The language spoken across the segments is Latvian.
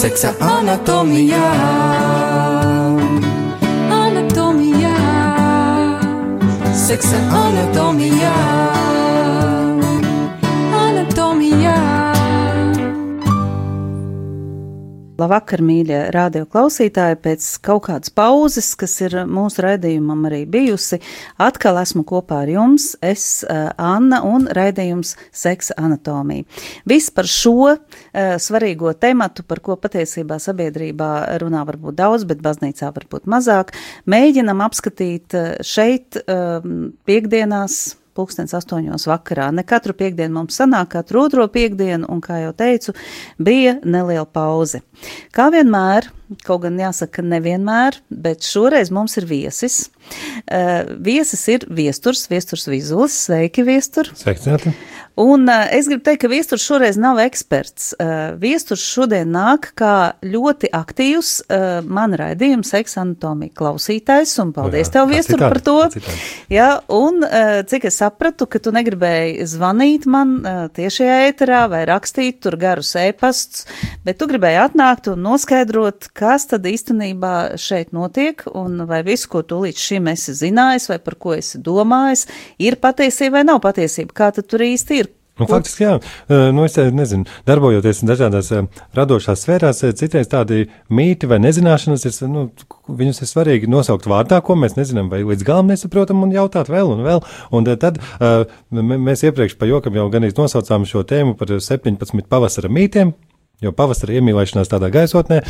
seksa anatomijā. Anatomijā, seksa anatomijā. Labvakar, mīļie radio klausītāji! Pēc kaut kādas pauzes, kas ir mūsu raidījumam arī bijusi, atkal esmu kopā ar jums, es, uh, Anna, un raidījums Seksa anatomija. Viss par šo uh, svarīgo tematu, par ko patiesībā sabiedrībā runā varbūt daudz, bet baznīcā varbūt mazāk, mēģinam apskatīt uh, šeit piekdienās pulkstens astoņos vakarā. Ne katru piekdienu mums sanāk, katru otro piekdienu, un, kā jau teicu, bija neliela pauze. Kā vienmēr, kaut gan jāsaka, nevienmēr, bet šoreiz mums ir viesis. Uh, viesis ir viesturs, viesturs vizulis. Sveiki, viestur! Sveicināti! Un uh, es gribu teikt, ka viesturs šoreiz nav eksperts. Uh, viesturs šodien nāk kā ļoti aktīvs uh, man raidījuma seksa anatomija klausītājs, un paldies Jā, tev, viestur, par to. Jā, un uh, cik es sapratu, ka tu negribēji zvanīt man uh, tiešajā ēterā vai rakstīt tur garus ēpastus, bet tu gribēji atnākt un noskaidrot, kas tad īstenībā šeit notiek, un vai visu, ko tu līdz šim esi zinājis, vai par ko esi domājis, ir patiesība vai nav patiesība. Kā tad tur īsti ir? Nu, faktiski, jā, nu, es nezinu, darbojoties dažādās radošās sfērās, citreiz tādi mīti vai nezināšanas, ir, nu, viņus ir svarīgi nosaukt vārdā, ko mēs nezinām, vai līdz galam nesaprotam, un jautāt vēl un vēl. Un tad mēs iepriekš pa jokam jau gan nosaucām šo tēmu par 17 pavasara mītiem, jo pavasara iemīlēšanās tādā gaisotnē,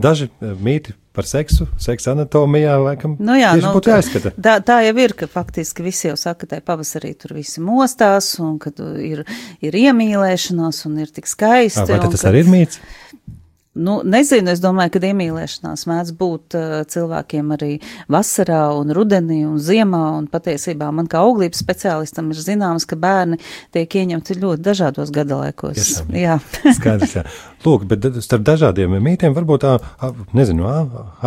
daži mīti par seksu, seksa anatomijā, laikam, nu jā, nu, būtu jāizskata. Tā, tā jau ir, ka faktiski visi jau saka, ka pavasarī tur visi mostās, un ka ir, ir iemīlēšanās, un ir tik skaisti. Vai tas kad, arī ir mīts? Nu, nezinu, es domāju, ka iemīlēšanās mēdz būt uh, cilvēkiem arī vasarā un rudenī un ziemā, un patiesībā man kā auglības speciālistam ir zināms, ka bērni tiek ieņemti ļoti dažādos gadalaikos. Tiešām, jā. Skaidrs, jā. Lūk, bet starp dažādiem mītiem varbūt tā, nezinu,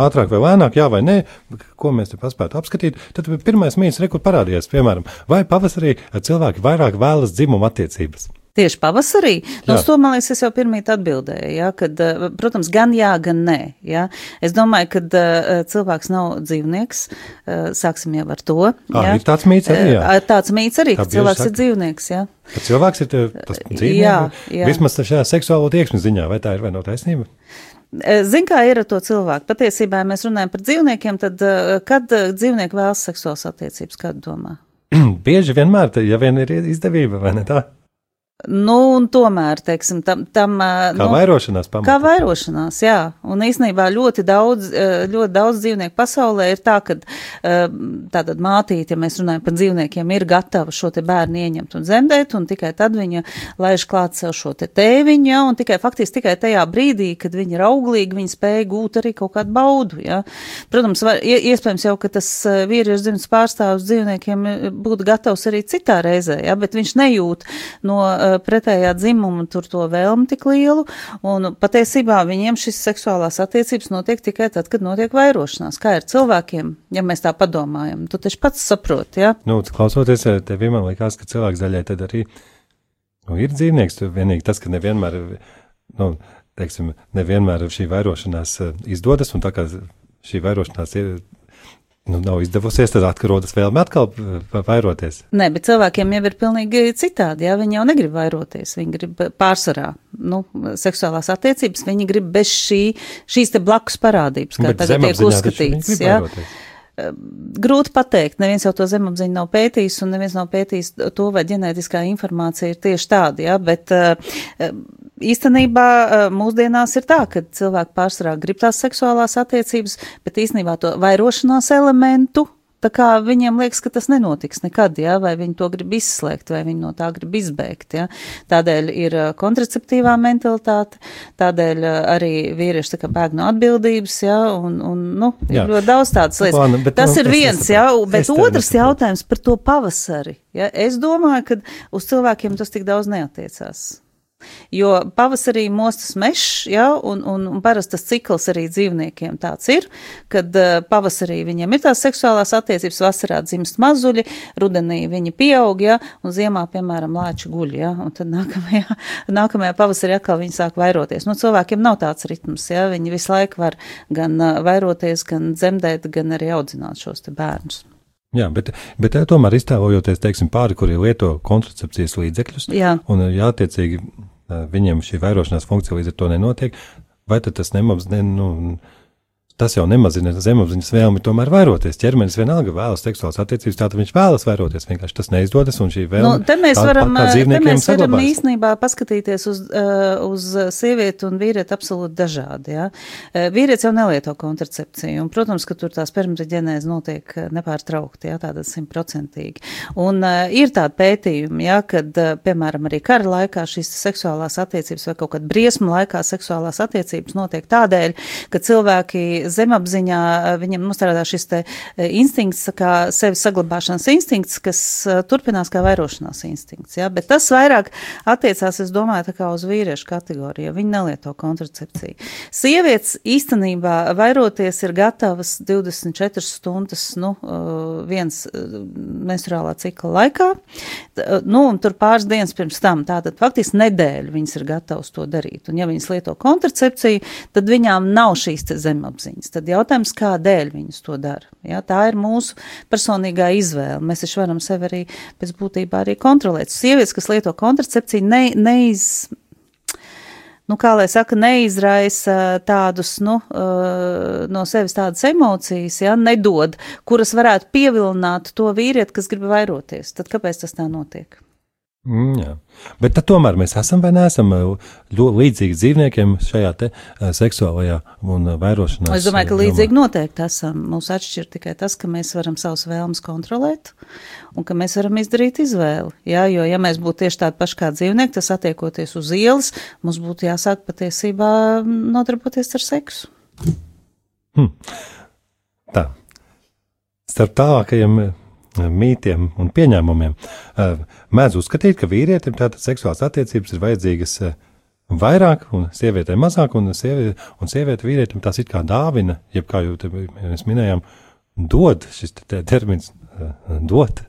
ātrāk vai lēnāk, jā vai nē, ko mēs te paspētu apskatīt, tad pirmais mīts rekur parādījās, piemēram, vai pavasarī cilvēki vairāk vēlas dzimumu attiecības. Tieši pavasarī, nu, uz to, man liekas, es jau pirmīt atbildēju, ja, kad, eh, protams, gan jā, gan nē, ja. Es domāju, ka uh, cilvēks nav dzīvnieks, uh, sāksim jau ar to. Ah, ja. ir tāds mīts arī, jā. Tāds mīts arī, ka cilvēks saka. ir dzīvnieks, jā. Ka cilvēks ir tas dzīvnieks, jā, jā. vismaz šajā seksuālo tieksmi ziņā, vai tā ir vai nav taisnība? Zin, kā ir ar to cilvēku? Patiesībā, ja mēs runājam par dzīvniekiem, tad kad dzīvnieki vēlas seksuālas attiecības, kādu domā? Bieži vienmēr, ja vien ir izdevība, vai ne tā? Nu, un tomēr, teiksim, tam. tam kā nu, vairošanās pamatā. Kā vairošanās, jā. Un īsnībā ļoti daudz, ļoti daudz dzīvnieku pasaulē ir tā, ka tātad mātīte, ja mēs runājam par dzīvniekiem, ir gatava šo te bērnu ieņemt un zemdēt, un tikai tad viņa laiž klāt sev šo te tēviņu, jā, un tikai faktiski tikai tajā brīdī, kad viņa ir auglīga, viņa spēja gūt arī kaut kādu baudu, jā. Protams, var, iespējams jau, ka tas vīriešu dzimtas pārstāvs dzīvniekiem būtu gatavs arī citā reizē, jā, bet viņš nejūt no pretējā dzimuma tur to vēlmu tik lielu, un patiesībā viņiem šis seksuālās attiecības notiek tikai tad, kad notiek vairošanās. Kā ir cilvēkiem, ja mēs tā padomājam, tu taču pats saproti, jā? Ja? Nu, klausoties tevi, man likās, ka cilvēks daļai tad arī, nu, ir dzīvnieks, tu vienīgi tas, ka nevienmēr, nu, teiksim, nevienmēr šī vairošanās izdodas, un tā kā šī vairošanās ir nu, nav izdevusies, tad atkal rodas vēlme atkal vairoties. Nē, bet cilvēkiem jau ir pilnīgi citādi. Jā, viņi jau negrib vairoties. Viņi grib pārsvarā nu, seksuālās attiecības, viņi grib bez šī, šīs te blakus parādības, kā bet tagad tiek uzskatīts. Jā. Vairoties. Grūti pateikt, neviens jau to zemapziņu nav pētījis, un neviens nav pētījis to, vai ģenētiskā informācija ir tieši tāda, jā, bet īstenībā mūsdienās ir tā, ka cilvēki pārsvarā grib tās seksuālās attiecības, bet īstenībā to vairošanās elementu Tā kā viņiem liekas, ka tas nenotiks nekad, ja, vai viņi to grib izslēgt, vai viņi no tā grib izbēgt. Ja. Tādēļ ir kontraceptīvā mentalitāte, tādēļ arī vīrieši tā bēg no atbildības, ja, un, un nu, jā. ir ļoti daudz tādas lietas. Lāna, bet, tas nu, ir viens, ja, bet otrs jautājums par to pavasari. Ja. Es domāju, ka uz cilvēkiem tas tik daudz neatiecās. Jo pavasarī mostas mežs, ja, un, un, un parasti tas cikls arī dzīvniekiem tāds ir, kad uh, pavasarī viņiem ir tās seksuālās attiecības, vasarā dzimst mazuļi, rudenī viņi pieaug, ja, un ziemā, piemēram, lāči guļ, ja, un tad nākamajā, nākamajā pavasarī atkal viņi sāk vairoties. Nu, cilvēkiem nav tāds ritms, ja, viņi visu laiku var gan uh, vairoties, gan dzemdēt, gan arī audzināt šos te bērnus. Jā, bet, bet tomēr iztēlojoties, teiksim, pāri, kuri lieto kontracepcijas līdzekļus, Jā. un jātiecīgi viņiem šī vairošanās funkcija līdz ar to nenotiek, vai tad tas nemaz, ne, nu, tas jau nemazina zemapziņas vēlmi tomēr vairoties. Ķermenis vienalga vēlas seksuālas attiecības, tātad viņš vēlas vairoties, vienkārši tas neizdodas, un šī vēlme. Nu, te mēs varam, te mēs varam īstenībā paskatīties uz, uh, uz sievieti un vīrieti absolūti dažādi. Ja? Uh, vīrietis jau nelieto kontracepciju, un, protams, ka tur tā spermatoģenēze notiek nepārtraukti, ja, tāda simtprocentīgi. Un uh, ir tādi pētījumi, ja, kad, uh, piemēram, arī kara laikā šīs seksuālās attiecības vai kaut kad briesmu laikā seksuālās attiecības notiek tādēļ, ka cilvēki zemapziņā eh, viņam nostrādā šis te eh, instinkts, kā sevis saglabāšanas instinkts, kas eh, turpinās kā vairošanās instinkts. Ja? Bet tas vairāk attiecās, es domāju, tā kā uz vīriešu kategoriju, jo viņi nelieto kontracepciju. Sievietes īstenībā vairoties ir gatavas 24 stundas, nu, viens menstruālā cikla laikā, nu, un tur pāris dienas pirms tam, tātad faktiski nedēļu viņas ir gatavas to darīt. Un ja viņas lieto kontracepciju, tad viņām nav šīs zemapziņas viņas. Tad jautājums, kādēļ viņas to dara? Ja, tā ir mūsu personīgā izvēle. Mēs taču varam sevi arī pēc būtībā arī kontrolēt. Sievietes, kas lieto kontracepciju, ne, neiz, nu, kā lai saka, neizraisa tādus, nu, no sevis tādas emocijas, ja, nedod, kuras varētu pievilināt to vīrieti, kas grib vairoties. Tad kāpēc tas tā notiek? Mm, jā. Bet tomēr mēs esam vai neesam uh, līdzīgi dzīvniekiem šajā te uh, seksuālajā un uh, vairošanā. Es domāju, ka līdzīgi noteikti esam. Mūs atšķir tikai tas, ka mēs varam savus vēlmes kontrolēt un ka mēs varam izdarīt izvēli. Jā, jo, ja mēs būtu tieši tādi paši kā dzīvnieki, tas attiekoties uz ielas, mums būtu jāsāk patiesībā nodarboties ar seksu. Hmm. Tā. Starp tālākajiem mītiem un pieņēmumiem. Mēdz uzskatīt, ka vīrietim tātad seksuālās attiecības ir vajadzīgas vairāk, un sievietei mazāk, un sieviete, un sieviete vīrietim tās it kā dāvina, jeb kā jau mēs minējām, dod šis te termins dot.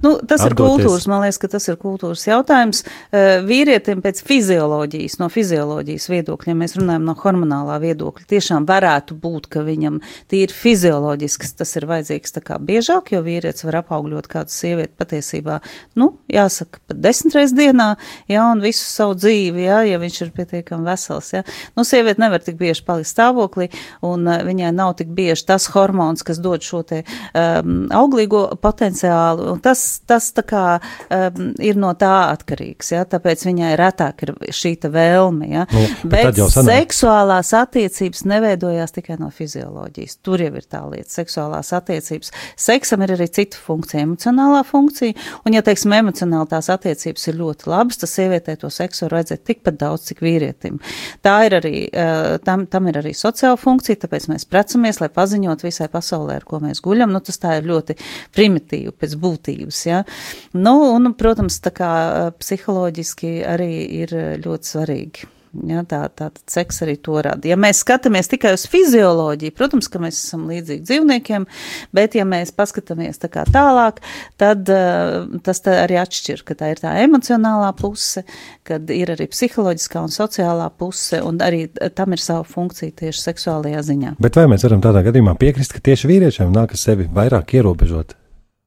Nu, tas atdoties. ir kultūras, man liekas, ka tas ir kultūras jautājums. Eh, vīrietim pēc fizioloģijas, no fizioloģijas viedokļa, ja mēs runājam no hormonālā viedokļa, tiešām varētu būt, ka viņam tīri fizioloģisks tas ir vajadzīgs tā kā biežāk, jo vīrietis var apaugļot kādu sievieti patiesībā, nu, jāsaka, pat desmit reizes dienā, jā, un visu savu dzīvi, jā, ja viņš ir pietiekami vesels, jā. Nu, sieviete nevar tik bieži palikt stāvoklī, un uh, viņai nav tik bieži tas hormons, kas dod šo te um, auglīgo potenciālu, un tas tas tā kā um, ir no tā atkarīgs, ja, tāpēc viņai retāk ir šī vēlme, ja. Nu, bet, bet seksuālās attiecības neveidojās tikai no fizioloģijas. Tur jau ir tā lieta, seksuālās attiecības. Seksam ir arī cita funkcija, emocionālā funkcija, un, ja, teiksim, emocionāli tās attiecības ir ļoti labas, tad sievietē to seksu var redzēt tikpat daudz, cik vīrietim. Tā ir arī, uh, tam, tam ir arī sociāla funkcija, tāpēc mēs precamies, lai paziņot visai pasaulē, ar ko mēs guļam. Nu, tas tā ir ļoti primitīvi pēc būtības lietas. Ja? Nu, un, protams, tā kā psiholoģiski arī ir ļoti svarīgi. Ja, tā tad seks arī to rada. Ja mēs skatāmies tikai uz fizioloģiju, protams, ka mēs esam līdzīgi dzīvniekiem, bet ja mēs paskatāmies tā kā tālāk, tad uh, tas tā arī atšķir, ka tā ir tā emocionālā puse, kad ir arī psiholoģiskā un sociālā puse, un arī tam ir sava funkcija tieši seksuālajā ziņā. Bet vai mēs varam tādā gadījumā piekrist, ka tieši vīriešiem nākas sevi vairāk ierobežot?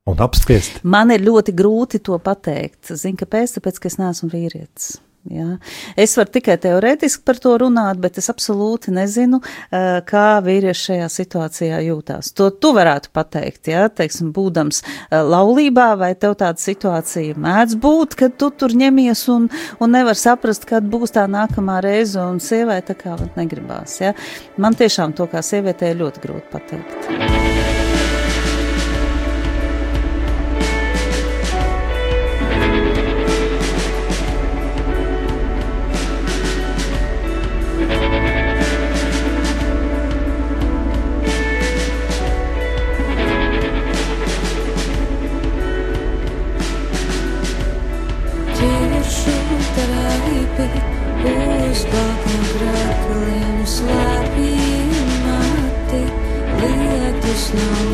Un apspriest? Man ir ļoti grūti to pateikt. Zinu, kāpēc? Tāpēc, ka es neesmu vīrietis. Ja. Es varu tikai teorētiski par to runāt, bet es absolūti nezinu, eh, kā vīrieši šajā situācijā jūtās. To tu varētu pateikt, ja, teiksim, būdams eh, laulībā, vai tev tāda situācija mēdz būt, kad tu tur ņemies un, un nevar saprast, kad būs tā nākamā reize, un sievai tā kā negribās. Ja. Man tiešām to kā sievietē ļoti grūti pateikt. snow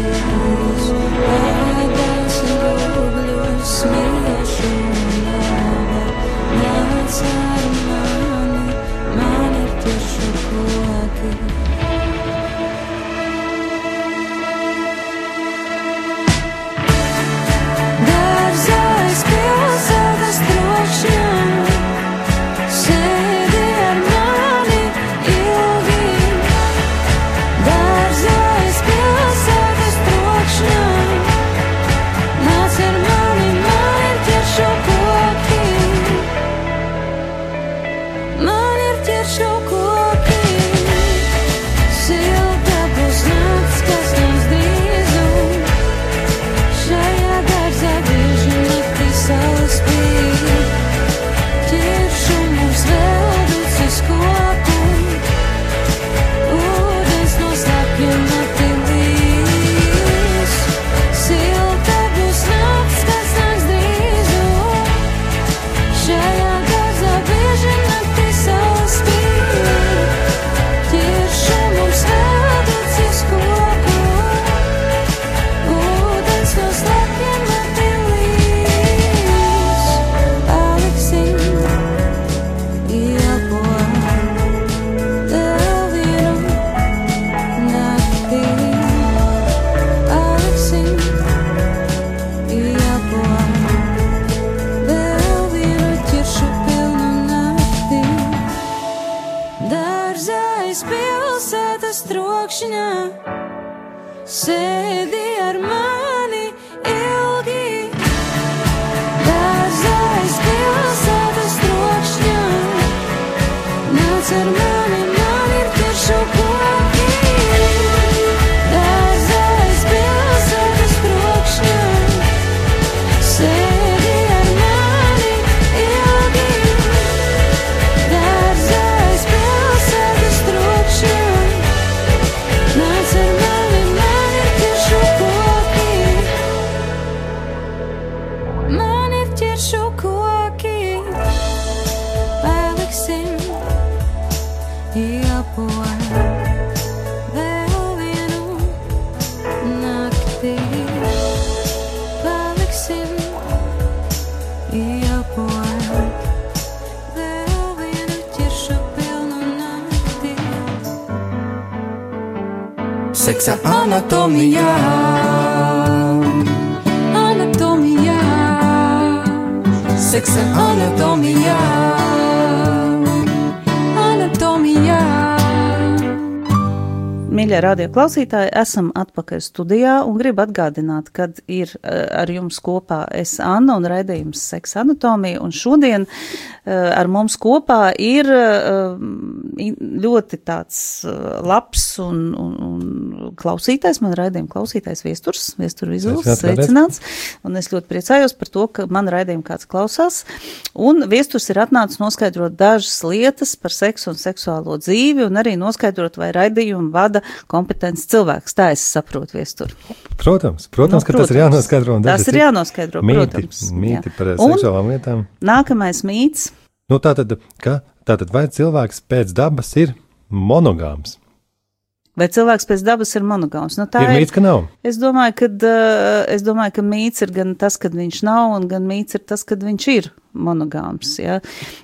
till morning. Seksa anatomijā. Anatomijā. Seksa anatomijā. Mīļie radioklausītāji, esam atpakaļ studijā un gribu atgādināt, kad ir eh, ar jums kopā es Anna un raidījums Seksa anatomija, un šodien eh, ar mums kopā ir eh, ļoti tāds labs un, un, un klausītājs, man raidījuma klausītājs viesturs, viesturu vizuls, sveicināts, un es ļoti priecājos par to, ka man raidījuma kāds klausās, un viesturs ir atnācis noskaidrot dažas lietas par seksu un seksuālo dzīvi, un arī noskaidrot, vai raidījumu vada kompetents cilvēks. Tā es saprotu, viestur. Protams, protams, nu, ka protams. tas ir jānoskaidro. Tas ir jānoskaidro, mīti, protams. Mīti jā. par seksuālām lietām. Nākamais mīts. Nu, tātad, ka, tātad, vai cilvēks pēc dabas ir monogāms? Vai cilvēks pēc dabas ir monogāms? Nu, tā ir mīts, ka nav. Es domāju, ka, uh, es domāju, ka mīts ir gan tas, kad viņš nav, un gan mīts ir tas, kad viņš ir monogāms. Ja?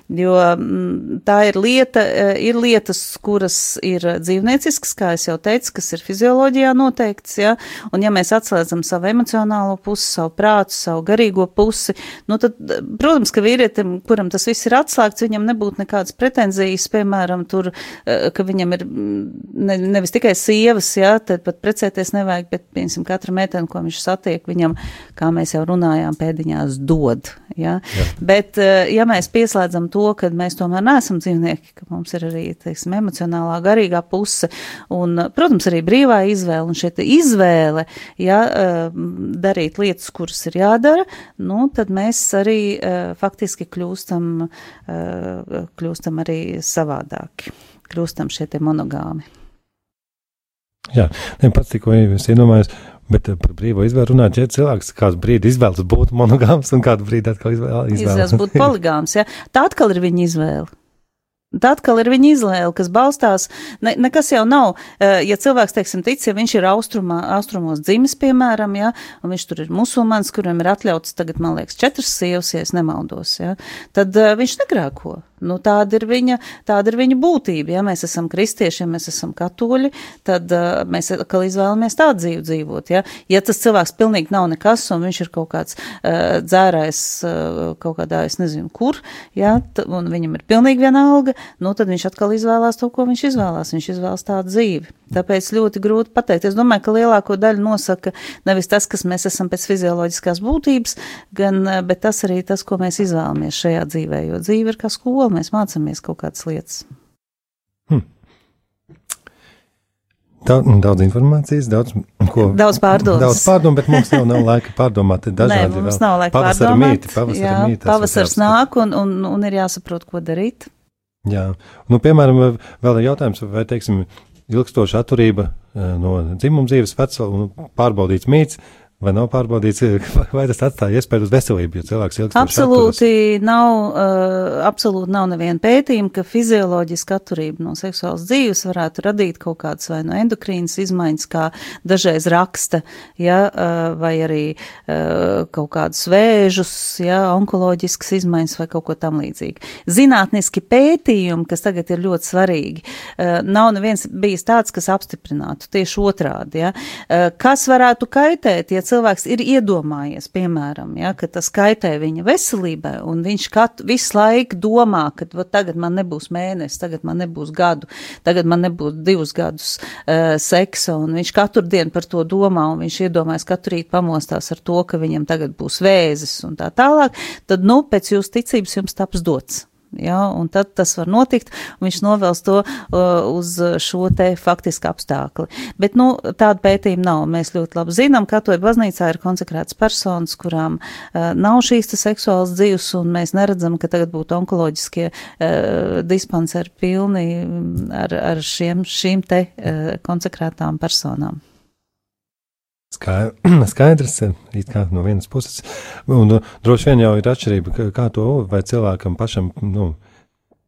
Jo mm, tā ir lieta, eh, ir lietas, kuras ir dzīvnieciskas, kā es jau teicu, kas ir fizioloģijā noteikts. Ja? Un ja mēs atslēdzam savu emocionālo pusi, savu prātu, savu garīgo pusi, nu tad, protams, ka vīrietim, kuram tas viss ir atslēgts, viņam nebūtu nekādas pretenzijas, piemēram, tur, eh, ka viņam ir mm, ne, nevis tikai sievas, ja, tad pat precēties nevajag, bet, piemēram, katra meitene, ko viņš satiek, viņam, kā mēs jau runājām, pēdiņās dod. Ja? Ja. Bet, eh, ja mēs pieslēdzam to, ka mēs tomēr neesam dzīvnieki, ka mums ir arī, teiksim, emocionālā, garīgā puse, un, protams, arī brīvā izvēle, un šī izvēle, ja eh, darīt lietas, kuras ir jādara, nu, tad mēs arī eh, faktiski kļūstam, kļūstam arī savādāki, kļūstam šie monogāmi. Jā, pats tikko es iedomājos, Bet eh, par brīvo izvēli runājot, ja cilvēks kādu brīdi izvēlas būt monogāms un kādu brīdi atkal izvēlas izvēlas būt poligāms, ja? tā atkal ir viņa izvēle. Tā atkal ir viņa izvēle, kas balstās. Ne, nekas jau nav, eh, ja cilvēks, teiksim, tic, ja viņš ir austrumā, austrumos dzimis, piemēram, ja, un viņš tur ir musulmanis, kuriem ir atļauts tagad, man liekas, četras sievas, ja es nemaldos, ja, tad uh, viņš negrēko. Nu, tāda, ir viņa, tāda ir viņa būtība. Ja mēs esam kristieši, ja mēs esam katoļi, tad uh, mēs atkal izvēlamies tādu dzīvi dzīvot. Ja? ja tas cilvēks pilnīgi nav nekas, un viņš ir kaut kāds uh, dzērājs uh, kaut kādā, es nezinu, kur, ja? Un viņam ir pilnīgi vienalga, nu, tad viņš atkal izvēlās to, ko viņš izvēlās. Viņš izvēlas tādu dzīvi. Tāpēc ļoti grūti pateikt. Es domāju, ka lielāko daļu nosaka nevis tas, kas mēs esam pēc fizioloģiskās būtības, gan, bet tas arī tas, ko mēs izvēlamies šajā dzīvē, jo dzīve ir kā skola skola mēs mācāmies kaut kādas lietas. Hmm. Daudz, daudz informācijas, daudz, ko, daudz pārdomas. Daudz pārdomu, bet mums jau nav laika pārdomāt. Dažādi Nē, mums nav laika pavasara pārdomāt. Mīti, pavasara jā, mīti, pavasars nāk un, un, un ir jāsaprot, ko darīt. Jā, nu, piemēram, vēl ir jautājums, vai, teiksim, ilgstoša atturība eh, no dzimuma dzīves vecuma un pārbaudīts mīts Vai nav pārbaudīts, vai tas atstāja iespēju uz veselību, ja cilvēks ilgstoši Absolūti atturas? nav, uh, absolūti nav neviena pētījuma, ka fizioloģiska atturība no seksuālas dzīves varētu radīt kaut kādas vai no endokrīnas izmaiņas, kā dažreiz raksta, ja, uh, vai arī uh, kaut kādus vēžus, ja, onkoloģiskas izmaiņas vai kaut ko tam līdzīgi. Zinātniski pētījumi, kas tagad ir ļoti svarīgi, uh, nav neviens bijis tāds, kas apstiprinātu tieši otrādi, ja. Uh, kas varētu kaitēt, ja cilvēks ir iedomājies, piemēram, ja, ka tas kaitē viņa veselībai, un viņš katru, visu laiku domā, ka tagad man nebūs mēnesis, tagad man nebūs gadu, tagad man nebūs divus gadus uh, seksa, un viņš katru dienu par to domā, un viņš iedomājas katru rītu pamostās ar to, ka viņam tagad būs vēzis un tā tālāk, tad, nu, pēc jūsu ticības jums taps dots. Ja, un tad tas var notikt, un viņš novēls to uh, uz šo te faktisku apstākli. Bet, nu, tāda pētījuma nav. Mēs ļoti labi zinām, ka katoļu baznīcā ir konsekrētas personas, kurām uh, nav šīs te seksuālas dzīves, un mēs neredzam, ka tagad būtu onkoloģiskie uh, dispanseri pilni ar, ar šiem, šīm te uh, konsekrētām personām. Skaidrs, it kā no vienas puses. Un droši vien jau ir atšķirība, kā to, vai cilvēkam pašam, nu,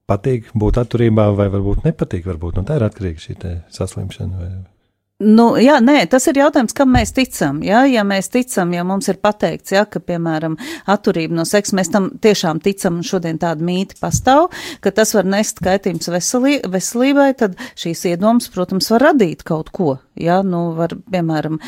patīk būt atturībā, vai varbūt nepatīk, varbūt no tā ir atkarīga šī saslimšana. Vai... Nu, jā, nē, tas ir jautājums, kam mēs ticam. Jā? Ja mēs ticam, ja mums ir pateikts, jā, ka, piemēram, atturība no seksa, mēs tam tiešām ticam, un šodien tāda mīta pastāv, ka tas var nest kaitījums veselī, veselībai, tad šīs iedomas, protams, var radīt kaut ko. Jā, nu, var, piemēram,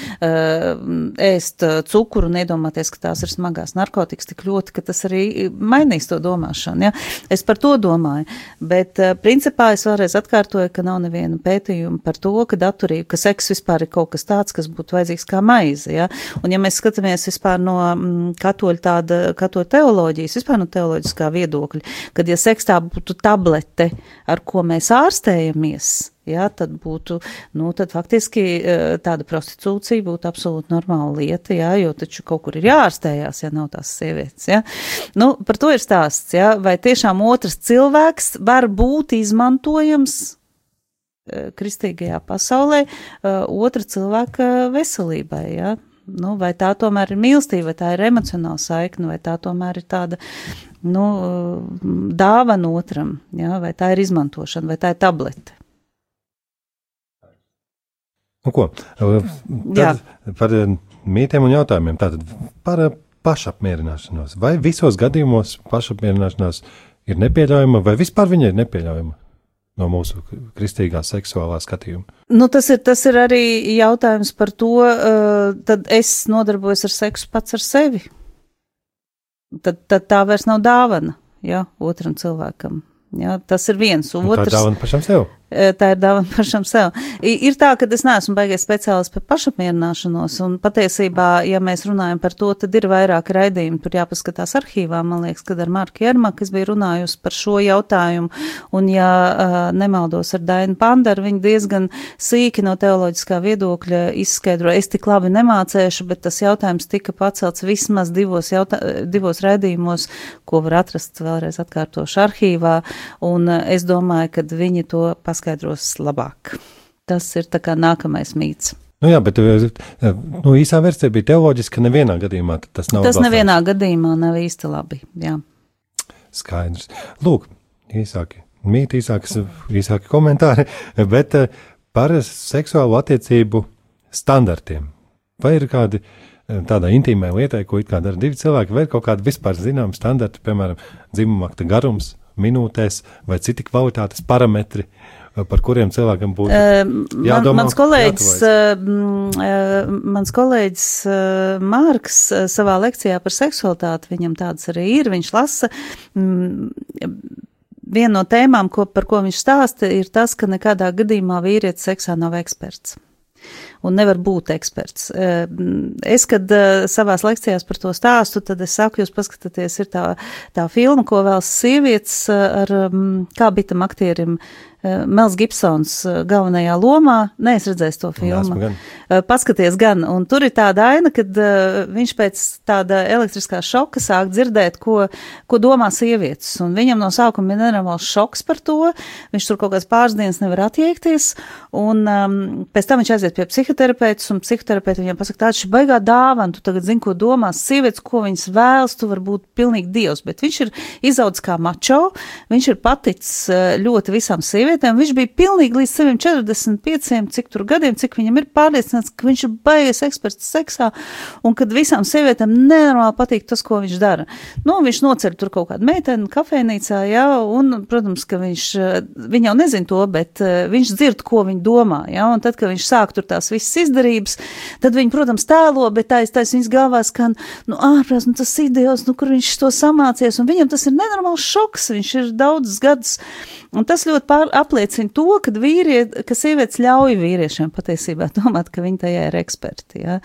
ēst cukuru un iedomāties, ka tās ir smagās narkotikas tik ļoti, ka tas arī mainīs to domāšanu. Jā? Es par to domāju. Bet, principā, es vēlreiz atkārtoju, ka nav neviena pētījuma par to, ka atturība, ka seks laiks vispār ir kaut kas tāds, kas būtu vajadzīgs kā maize. Ja? Un ja mēs skatāmies vispār no mm, katoļu tāda, katoļu teoloģijas, vispār no teoloģiskā viedokļa, kad ja seks tā būtu tablete, ar ko mēs ārstējamies, Jā, tad būtu, nu, tad faktiski e, tāda prostitūcija būtu absolūti normāla lieta, jā, jo taču kaut kur ir jāārstējās, ja nav tās sievietes, jā. Nu, par to ir stāsts, jā, vai tiešām otrs cilvēks var būt izmantojams kristīgajā pasaulē otra cilvēka veselībai. Ja? Nu, vai tā tomēr ir mīlestība, vai tā ir emocionāla saikne, vai tā tomēr ir tāda nu, dāvana otram, ja? vai tā ir izmantošana, vai tā ir tablete. Nu, ko? Tad par mītiem un jautājumiem. Tātad par pašapmierināšanos. Vai visos gadījumos pašapmierināšanās ir nepieļaujama, vai vispār viņa ir nepieļaujama? No mūsu kristīgā seksuālā skatījuma. Nu, tas, ir, tas ir arī jautājums par to, uh, tad es nodarbojos ar seksu pats ar sevi. Tad, tad tā vairs nav dāvana, ja, otram cilvēkam. Ja, tas ir viens. Otrs, tā ir dāvana pašam sev. Eh, tā ir dāvana pašam sev. Ir tā, ka es neesmu baigies speciālists par pašapmierināšanos, un patiesībā, ja mēs runājam par to, tad ir vairāk raidījumi, tur jāpaskatās arhīvā, man liekas, kad ar Marku Jermaku es biju runājusi par šo jautājumu, un ja uh, nemaldos ar Dainu Pandaru, viņi diezgan sīki no teoloģiskā viedokļa izskaidro, es tik labi nemācēšu, bet tas jautājums tika pacelts vismaz divos, jautā, divos raidījumos, ko var atrast vēlreiz atkārtoši arhīvā, un uh, es domāju, ka viņi to paskatās paskaidros labāk. Tas ir tā kā nākamais mīts. Nu jā, bet nu, īsā versija bija teoloģiska, ka nevienā gadījumā tas nav. Tas balstās. nevienā gadījumā nav īsti labi. Jā. Skaidrs. Lūk, īsāki mīt īsākas, īsāki komentāri, bet par seksuālu attiecību standartiem. Vai ir kādi tādā intīmai lietai, ko it kā dara divi cilvēki, vai ir kaut kādi vispār zināmi standarti, piemēram, dzimumakta garums minūtēs vai citi kvalitātes parametri, par kuriem cilvēkam būtu jādomā. Man, mans kolēģis, jātuvojas. mans kolēģis Mārks savā lekcijā par seksualitāti, viņam tāds arī ir, viņš lasa. Viena no tēmām, ko, par ko viņš stāsta, ir tas, ka nekādā gadījumā vīrietis seksā nav eksperts un nevar būt eksperts. Es, kad savās lekcijās par to stāstu, tad es saku, jūs paskatieties, ir tā, tā filma, ko vēl sievietes ar, kā bija tam aktierim, Eh, Mels Gibsons eh, galvenajā lomā. Nē, es redzēju to filmu. Gan. Eh, paskaties, gan. Un tur ir tāda aina, kad viņš pēc tāda elektriskā šoka sāk dzirdēt, ko, ko domā sievietes. Un viņam no sākuma ir nenormāls šoks par to. Viņš tur kaut kāds pāris dienas nevar attiekties. Un um, pēc tam viņš aiziet pie psihoterapeitas, un psihoterapeita viņam pasaka, tā šī baigā dāvana, tu tagad zini, ko domās sievietes, ko viņas vēlas, tu vari būt pilnīgi dievs. Bet viņš ir izaudzis kā mačo, viņš ir paticis ļoti visām sievietēm sievietēm, viņš bija pilnīgi līdz saviem 45, cik tur gadiem, cik viņam ir pārliecināts, ka viņš ir baigies eksperts seksā, un kad visām sievietēm nenormāli patīk tas, ko viņš dara. Nu, viņš noceļ tur kaut kādu meiteni kafejnīcā, jā, un, protams, ka viņš, viņa jau nezin to, bet eh, viņš dzird, ko viņa domā, jā, un tad, kad viņš sāk tur tās visas izdarības, tad viņi, protams, tēlo, bet tā, tā viņas galvā skan, nu, ārprās, nu, tas ideāls, nu, kur viņš to samācies, un viņam tas ir nenormāls šoks, viņš ir daudzus gadus, un tas ļoti pār, apliecina to, ka, vīrie, ka sievietes ļauj vīriešiem patiesībā domāt, ka viņi tajā ir eksperti. Ja?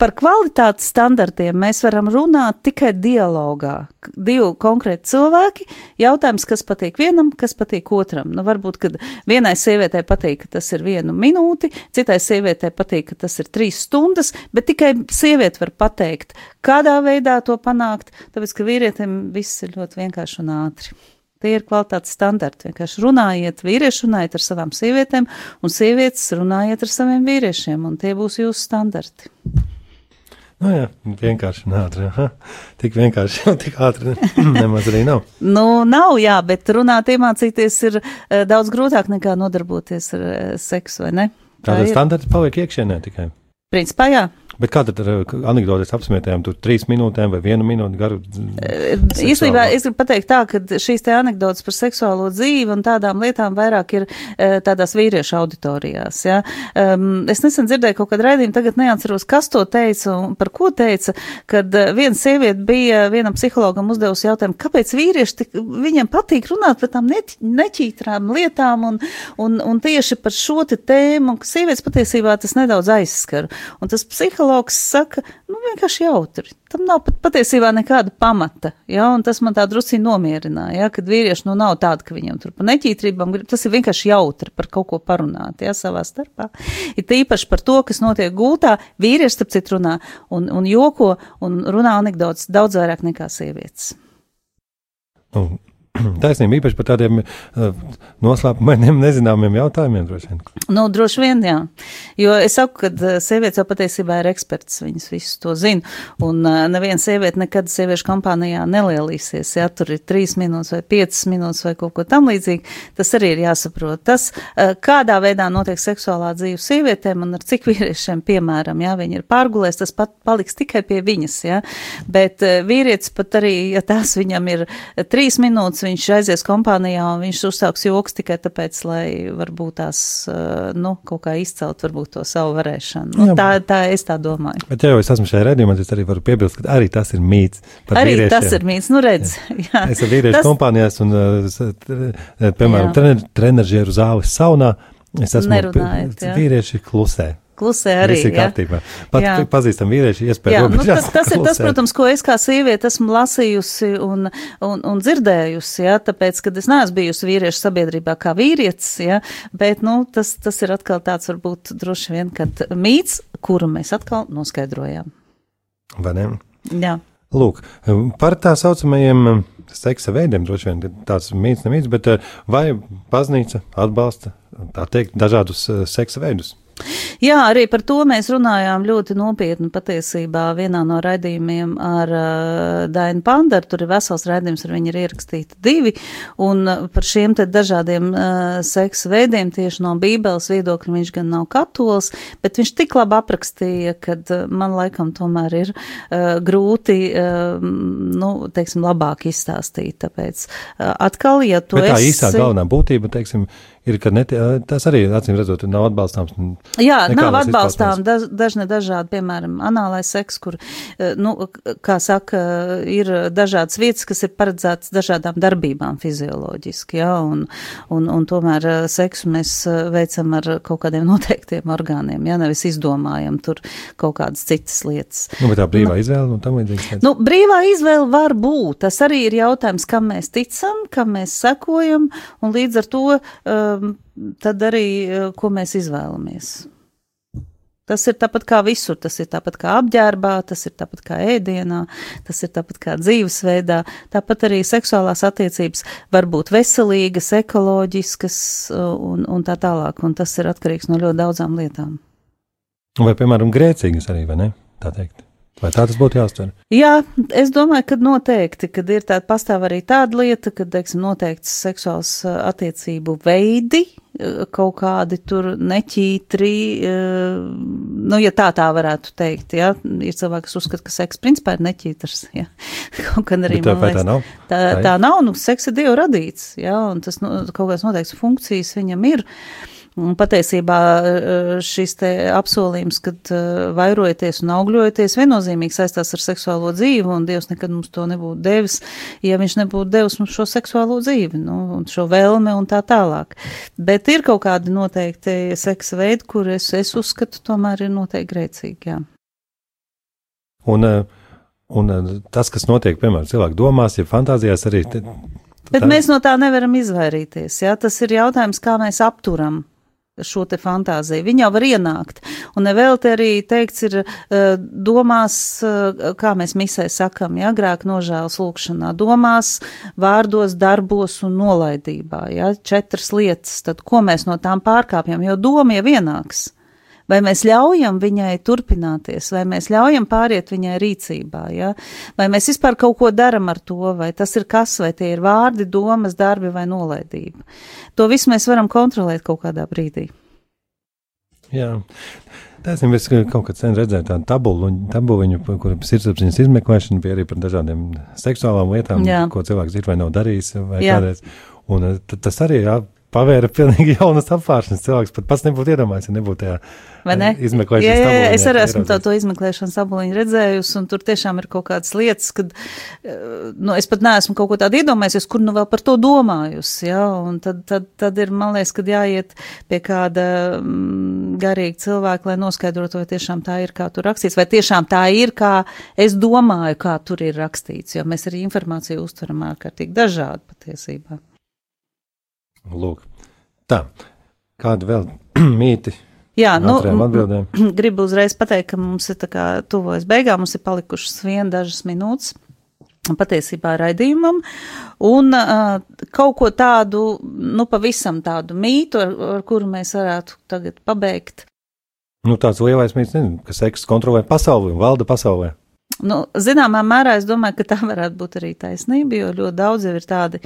Par kvalitātes standartiem mēs varam runāt tikai dialogā. Divi konkrēti cilvēki, jautājums, kas patīk vienam, kas patīk otram. Nu, varbūt, kad vienai sievietei patīk, ka tas ir vienu minūti, citai sievietei patīk, ka tas ir trīs stundas, bet tikai sieviete var pateikt, kādā veidā to panākt, tāpēc, ka vīrietim viss ir ļoti vienkārši un ātri. Tie ir kvalitātes standarti. Vienkārši runājiet, vīrieši runājiet ar savām sievietēm, un sievietes runājiet ar saviem vīriešiem, un tie būs jūsu standarti. Nu jā, vienkārši un ātri. Aha. Tik vienkārši, jau tik ātri ne, nemaz arī nav. nu, nav, jā, bet runāt, iemācīties ir uh, daudz grūtāk nekā nodarboties ar uh, seksu, vai ne? Tāda standarta paliek iekšienē tikai. Principā jā. Bet kā tad ar uh, anekdotes apsmietējām, tur trīs minūtēm vai vienu minūti garu? Uh, īstenībā es gribu pateikt tā, ka šīs te anekdotes par seksuālo dzīvi un tādām lietām vairāk ir uh, tādās vīriešu auditorijās, ja. Um, es nesen dzirdēju kaut kādu raidījumu, tagad neatceros, kas to teica un par ko teica, kad viena sieviete bija vienam psihologam uzdevusi jautājumu, kāpēc vīrieši tik, viņam patīk runāt par tām neķītrām lietām un, un, un tieši par šo te tēmu, ka sievietes patiesībā tas nedaudz aizskar. Un tas psihologs psihologs saka, nu, vienkārši jautri. Tam nav pat patiesībā nekāda pamata, ja, un tas man tā drusciņi nomierināja, ja, kad vīrieši, nu, nav tāda, ka viņam tur pa neķītrībām grib, tas ir vienkārši jautri par kaut ko parunāt, ja, savā starpā. Ir tīpaši par to, kas notiek gultā, vīrieši, starp citu, runā un, un joko un runā anekdotas daudz vairāk nekā sievietes. Nu, Taisnība īpaši par tādiem uh, noslēpumainiem, nezināmiem jautājumiem, droši vien. Nu, droši vien, jā. Jo es saku, ka uh, sievietes jau patiesībā ir eksperts, viņas visu to zina. Un uh, neviena sieviete nekad sieviešu kompānijā nelielīsies, ja tur ir trīs minūtes vai piecas minūtes vai kaut ko tam līdzīgi. Tas arī ir jāsaprot. Tas, uh, kādā veidā notiek seksuālā dzīve sievietēm un ar cik vīriešiem, piemēram, ja viņi ir pārgulēs, tas pat paliks tikai pie viņas, ja. Bet uh, vīrietis pat arī, ja tās viņam ir trīs minūtes viņš aizies kompānijā un viņš uzsāks joks tikai tāpēc, lai varbūt tās, eh, nu, kaut kā izcelt varbūt to savu varēšanu. Nu, jā, tā, tā es tā domāju. Bet ja jau es esmu šajā redzījumā, es arī varu piebilst, ka arī tas ir mīts. Arī vīriešiem. tas ir mīts, nu redz. Jā. Es esmu vīriešu tas... kompānijās un, eh, piemēram, trener, treneržieru zāles saunā. Es esmu Nerunājot, vīrieši klusē klusē arī. Viss ir kārtībā. Pat jā. pazīstam vīrieši, iespēja nu, tas, tas ir tas, protams, ko es kā sieviete esmu lasījusi un, un, un dzirdējusi, jā, tāpēc, kad es neesmu bijusi vīriešu sabiedrībā kā vīrietis, jā, bet, nu, tas, tas ir atkal tāds varbūt droši vien, kad mīts, kuru mēs atkal noskaidrojām. Vai ne? Jā. Lūk, par tā saucamajiem seksa veidiem droši vien tāds mīts, nemīts, bet vai baznīca atbalsta, tā teikt, dažādus seksa veidus? Jā, arī par to mēs runājām ļoti nopietni patiesībā vienā no raidījumiem ar uh, Dainu Pandaru. Tur ir vesels raidījums, ar viņu ir ierakstīti divi, un uh, par šiem te dažādiem uh, seksa veidiem tieši no bībeles viedokļa viņš gan nav katols, bet viņš tik labi aprakstīja, ka uh, man laikam tomēr ir uh, grūti, uh, nu, teiksim, labāk izstāstīt. Tāpēc uh, atkal, ja tu bet esi. Tā īstā galvenā būtība, teiksim, ir, ka neti, tas arī, acīm redzot, nav atbalstāms. Jā, nav atbalstām daž, dažne dažādi, piemēram, anālais seks, kur, nu, kā saka, ir dažādas vietas, kas ir paredzētas dažādām darbībām fizioloģiski, jā, un, un, un tomēr seksu mēs veicam ar kaut kādiem noteiktiem orgāniem, jā, nevis izdomājam tur kaut kādas citas lietas. Nu, bet tā brīvā nu, izvēle, nu, tam līdzīgs. Nu, brīvā izvēle var būt, tas arī ir jautājums, kam mēs ticam, kam mēs sekojam, un līdz ar to uh, tad arī, eh, ko mēs izvēlamies. Tas ir tāpat kā visur, tas ir tāpat kā apģērbā, tas ir tāpat kā ēdienā, tas ir tāpat kā dzīvesveidā. Tāpat arī seksuālās attiecības var būt veselīgas, ekoloģiskas eh, un, un tā tālāk, un tas ir atkarīgs no ļoti daudzām lietām. Vai, piemēram, grēcīgas arī, vai ne? Tā teikt. Vai tā tas būtu jāuztver? Jā, es domāju, ka noteikti, kad ir tāda pastāv arī tāda lieta, ka, teiksim, noteikts seksuāls attiecību veidi, kaut kādi tur neķītri, nu, ja tā tā varētu teikt, jā, ir cilvēki, kas uzskata, ka seks principā ir neķītrs, jā, kaut gan arī, Bet man liekas, tā nav? Tā, tā nav, nu, seks ir Dievu radīts, jā, un tas, nu, kaut kāds noteikts funkcijas viņam ir. Uh, Un patiesībā eh, šis te apsolījums, kad eh, vairojaties un augļojaties, viennozīmīgi saistās ar seksuālo dzīvi, un Dievs nekad mums to nebūtu devis, ja viņš nebūtu devis mums šo seksuālo dzīvi, nu, šo vēlme un tā tālāk. Bet ir kaut kādi noteikti seksa veidi, kur es, es uzskatu, tomēr ir noteikti grēcīgi, jā. Un, eh, un tas, kas notiek, piemēram, cilvēku domās, ja fantāzijās arī. Bet tā... mēs no tā nevaram izvairīties. Jā? Tas ir jautājums, kā mēs apturam šo te fantāziju. Viņa jau var ienākt. Un nevēl te arī teikts ir uh, domās, uh, kā mēs misē sakam, ja, grāk nožēlas lūkšanā, domās, vārdos, darbos un nolaidībā, ja, četras lietas, tad ko mēs no tām pārkāpjam, jo doma jau ienāks. Vai mēs ļaujam viņai turpināties, vai mēs ļaujam pāriet viņai rīcībā, ja? vai mēs vispār kaut ko daram ar to, vai tas ir kas, vai tie ir vārdi, domas, darbi vai nolaidība. To visu mēs varam kontrolēt kaut kādā brīdī. Jā. Taisnība, es kaut kad sen redzēju tādu tabulu, tabuliņu, kur ir sirdsapziņas izmeklēšana, bija arī par dažādiem seksuālām lietām, Jā. ko cilvēks ir vai nav darījis, vai. Un tas arī, jā, pavēra pilnīgi jaunas apvāršanas. Cilvēks pat pats nebūtu iedomājies, ja nebūtu tajā ne? izmeklēšanas jā, jā, jā, es arī esmu to, to izmeklēšanas tabuliņu redzējusi, un tur tiešām ir kaut kādas lietas, kad, nu, es pat neesmu kaut ko tādu iedomājies, kur nu vēl par to domājusi, jā, un tad, tad, tad ir, man liekas, kad jāiet pie kāda mm, garīga cilvēka, lai noskaidrotu, vai tiešām tā ir, kā tur rakstīts, vai tiešām tā ir, kā es domāju, kā tur ir rakstīts, jo mēs arī informāciju uztveram ārkārtīgi dažādi patiesībā. Lūk, tā, kāda vēl mīti? Jā, nu, gribu uzreiz pateikt, ka mums ir tā kā tuvojas beigām, mums ir palikušas vien dažas minūtes patiesībā raidījumam, un uh, kaut ko tādu, nu, pavisam tādu mītu, ar, ar kuru mēs varētu tagad pabeigt. Nu, tāds lielais mīts, nezinu, ka seks kontrolē pasauli un valda pasaulē. Nu, zināmā mērā es domāju, ka tā varētu būt arī taisnība, jo ļoti daudz jau ir tādi,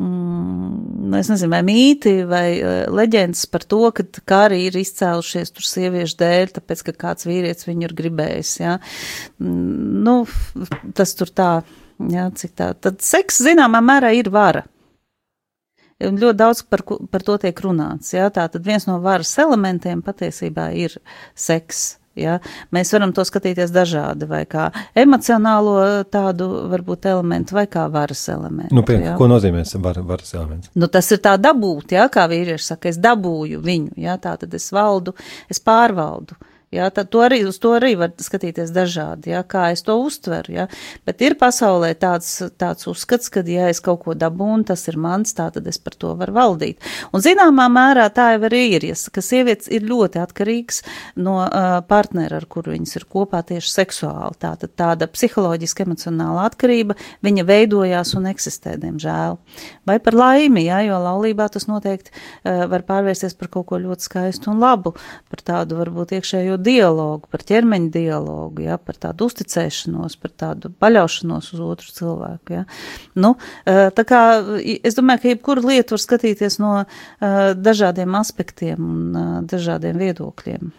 mm, es nezinu, vai mīti vai uh, leģendas par to, ka kāri ir izcēlušies tur sieviešu dēļ, tāpēc, ka kāds vīrietis viņu ir gribējis, jā. Mm, nu, tas tur tā, jā, cik tā. Tad seks zināmā mērā ir vara. Ļoti daudz par, par to tiek runāts. Jā, tā tad viens no varas elementiem patiesībā ir seks. Ja? Mēs varam to skatīties dažādi, vai kā emocionālo tādu varbūt elementu, vai kā varas elementu. Nu, pie, ja? Ko nozīmē var, varas elements? Nu, tas ir tā dabūt, ja? kā vīrieši saka, es dabūju viņu, ja? tā tad es valdu, es pārvaldu. Jā, tad to arī, uz to arī var skatīties dažādi, jā, kā es to uztveru, jā. Bet ir pasaulē tāds, tāds uzskats, ka, ja es kaut ko dabūnu, tas ir mans, tā tad es par to varu valdīt. Un zināmā mērā tā jau arī ir, ja, ka sievietes ir ļoti atkarīgs no uh, partnera, ar kuru viņas ir kopā tieši seksuāli. Tātad tāda psiholoģiska emocionāla atkarība, viņa veidojās un eksistē, diemžēl. Vai par laimi, jā, jo laulībā tas noteikti uh, var pārvērsties par kaut ko ļoti skaistu un labu, par tādu varbūt iekšējo dialogu, par ķermeņa dialogu, ja, par tādu uzticēšanos, par tādu paļaušanos uz otru cilvēku. Ja. Nu, tā kā es domāju, ka jebkuru lietu var skatīties no dažādiem aspektiem un dažādiem viedokļiem.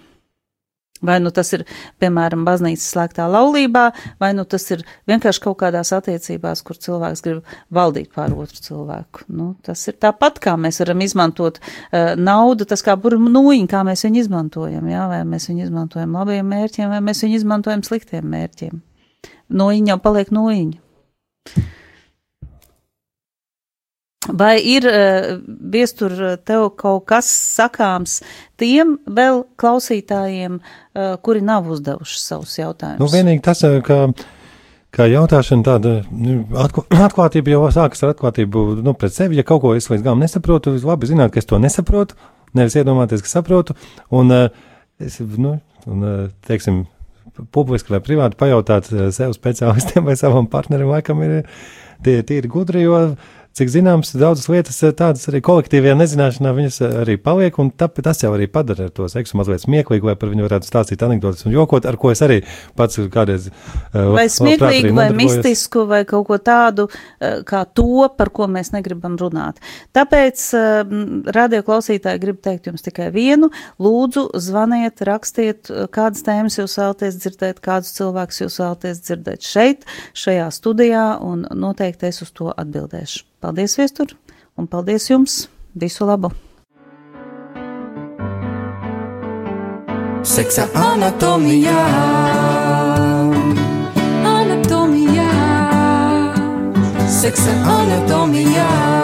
Vai nu tas ir, piemēram, baznīcas slēgtā laulībā, vai nu tas ir vienkārši kaut kādās attiecībās, kur cilvēks grib valdīt pār otru cilvēku. Nu, tas ir tāpat, kā mēs varam izmantot uh, naudu, tas kā burbuļsūniņš, kā mēs viņu izmantojam. Jā? Vai mēs viņu izmantojam labiem mērķiem, vai mēs viņu izmantojam sliktiem mērķiem. Noiņa jau paliek noiņa. Vai ir uh, viestur tev kaut kas sakāms tiem vēl klausītājiem, uh, kuri nav uzdevuši savus jautājumus? Nu, vienīgi tas, eh, ka, ka jautāšana tāda nu, atklātība jau sākas ar atklātību nu, pret sevi. Ja kaut ko es līdz galam nesaprotu, labi zināt, ka es to nesaprotu, nevis iedomāties, ka saprotu. Un, es, nu, un teiksim, publiski vai privāti pajautāt sev speciālistiem vai savam partnerim, laikam ir tie, tie ir gudri, jo cik zināms, daudzas lietas eh, tādas arī kolektīvajā nezināšanā viņas eh, arī paliek, un tāpēc tas jau arī padara to seksu mazliet smieklīgu, lai par viņu varētu stāstīt anekdotas un jokot, ar ko es arī pats kādreiz. Uh, vai smieklīgu, vai mistisku, vai kaut ko tādu, kā to, par ko mēs negribam runāt. Tāpēc uh, radio klausītāji grib teikt jums tikai vienu, lūdzu, zvaniet, rakstiet, kādas tēmas jūs vēlaties dzirdēt, kādus cilvēkus jūs vēlaties dzirdēt šeit, šajā studijā, un noteikti es uz to atbildēšu. Paldies, Viestur, un paldies jums! Visu labu! Seksa anatomijā, anatomijā, seksa anatomijā.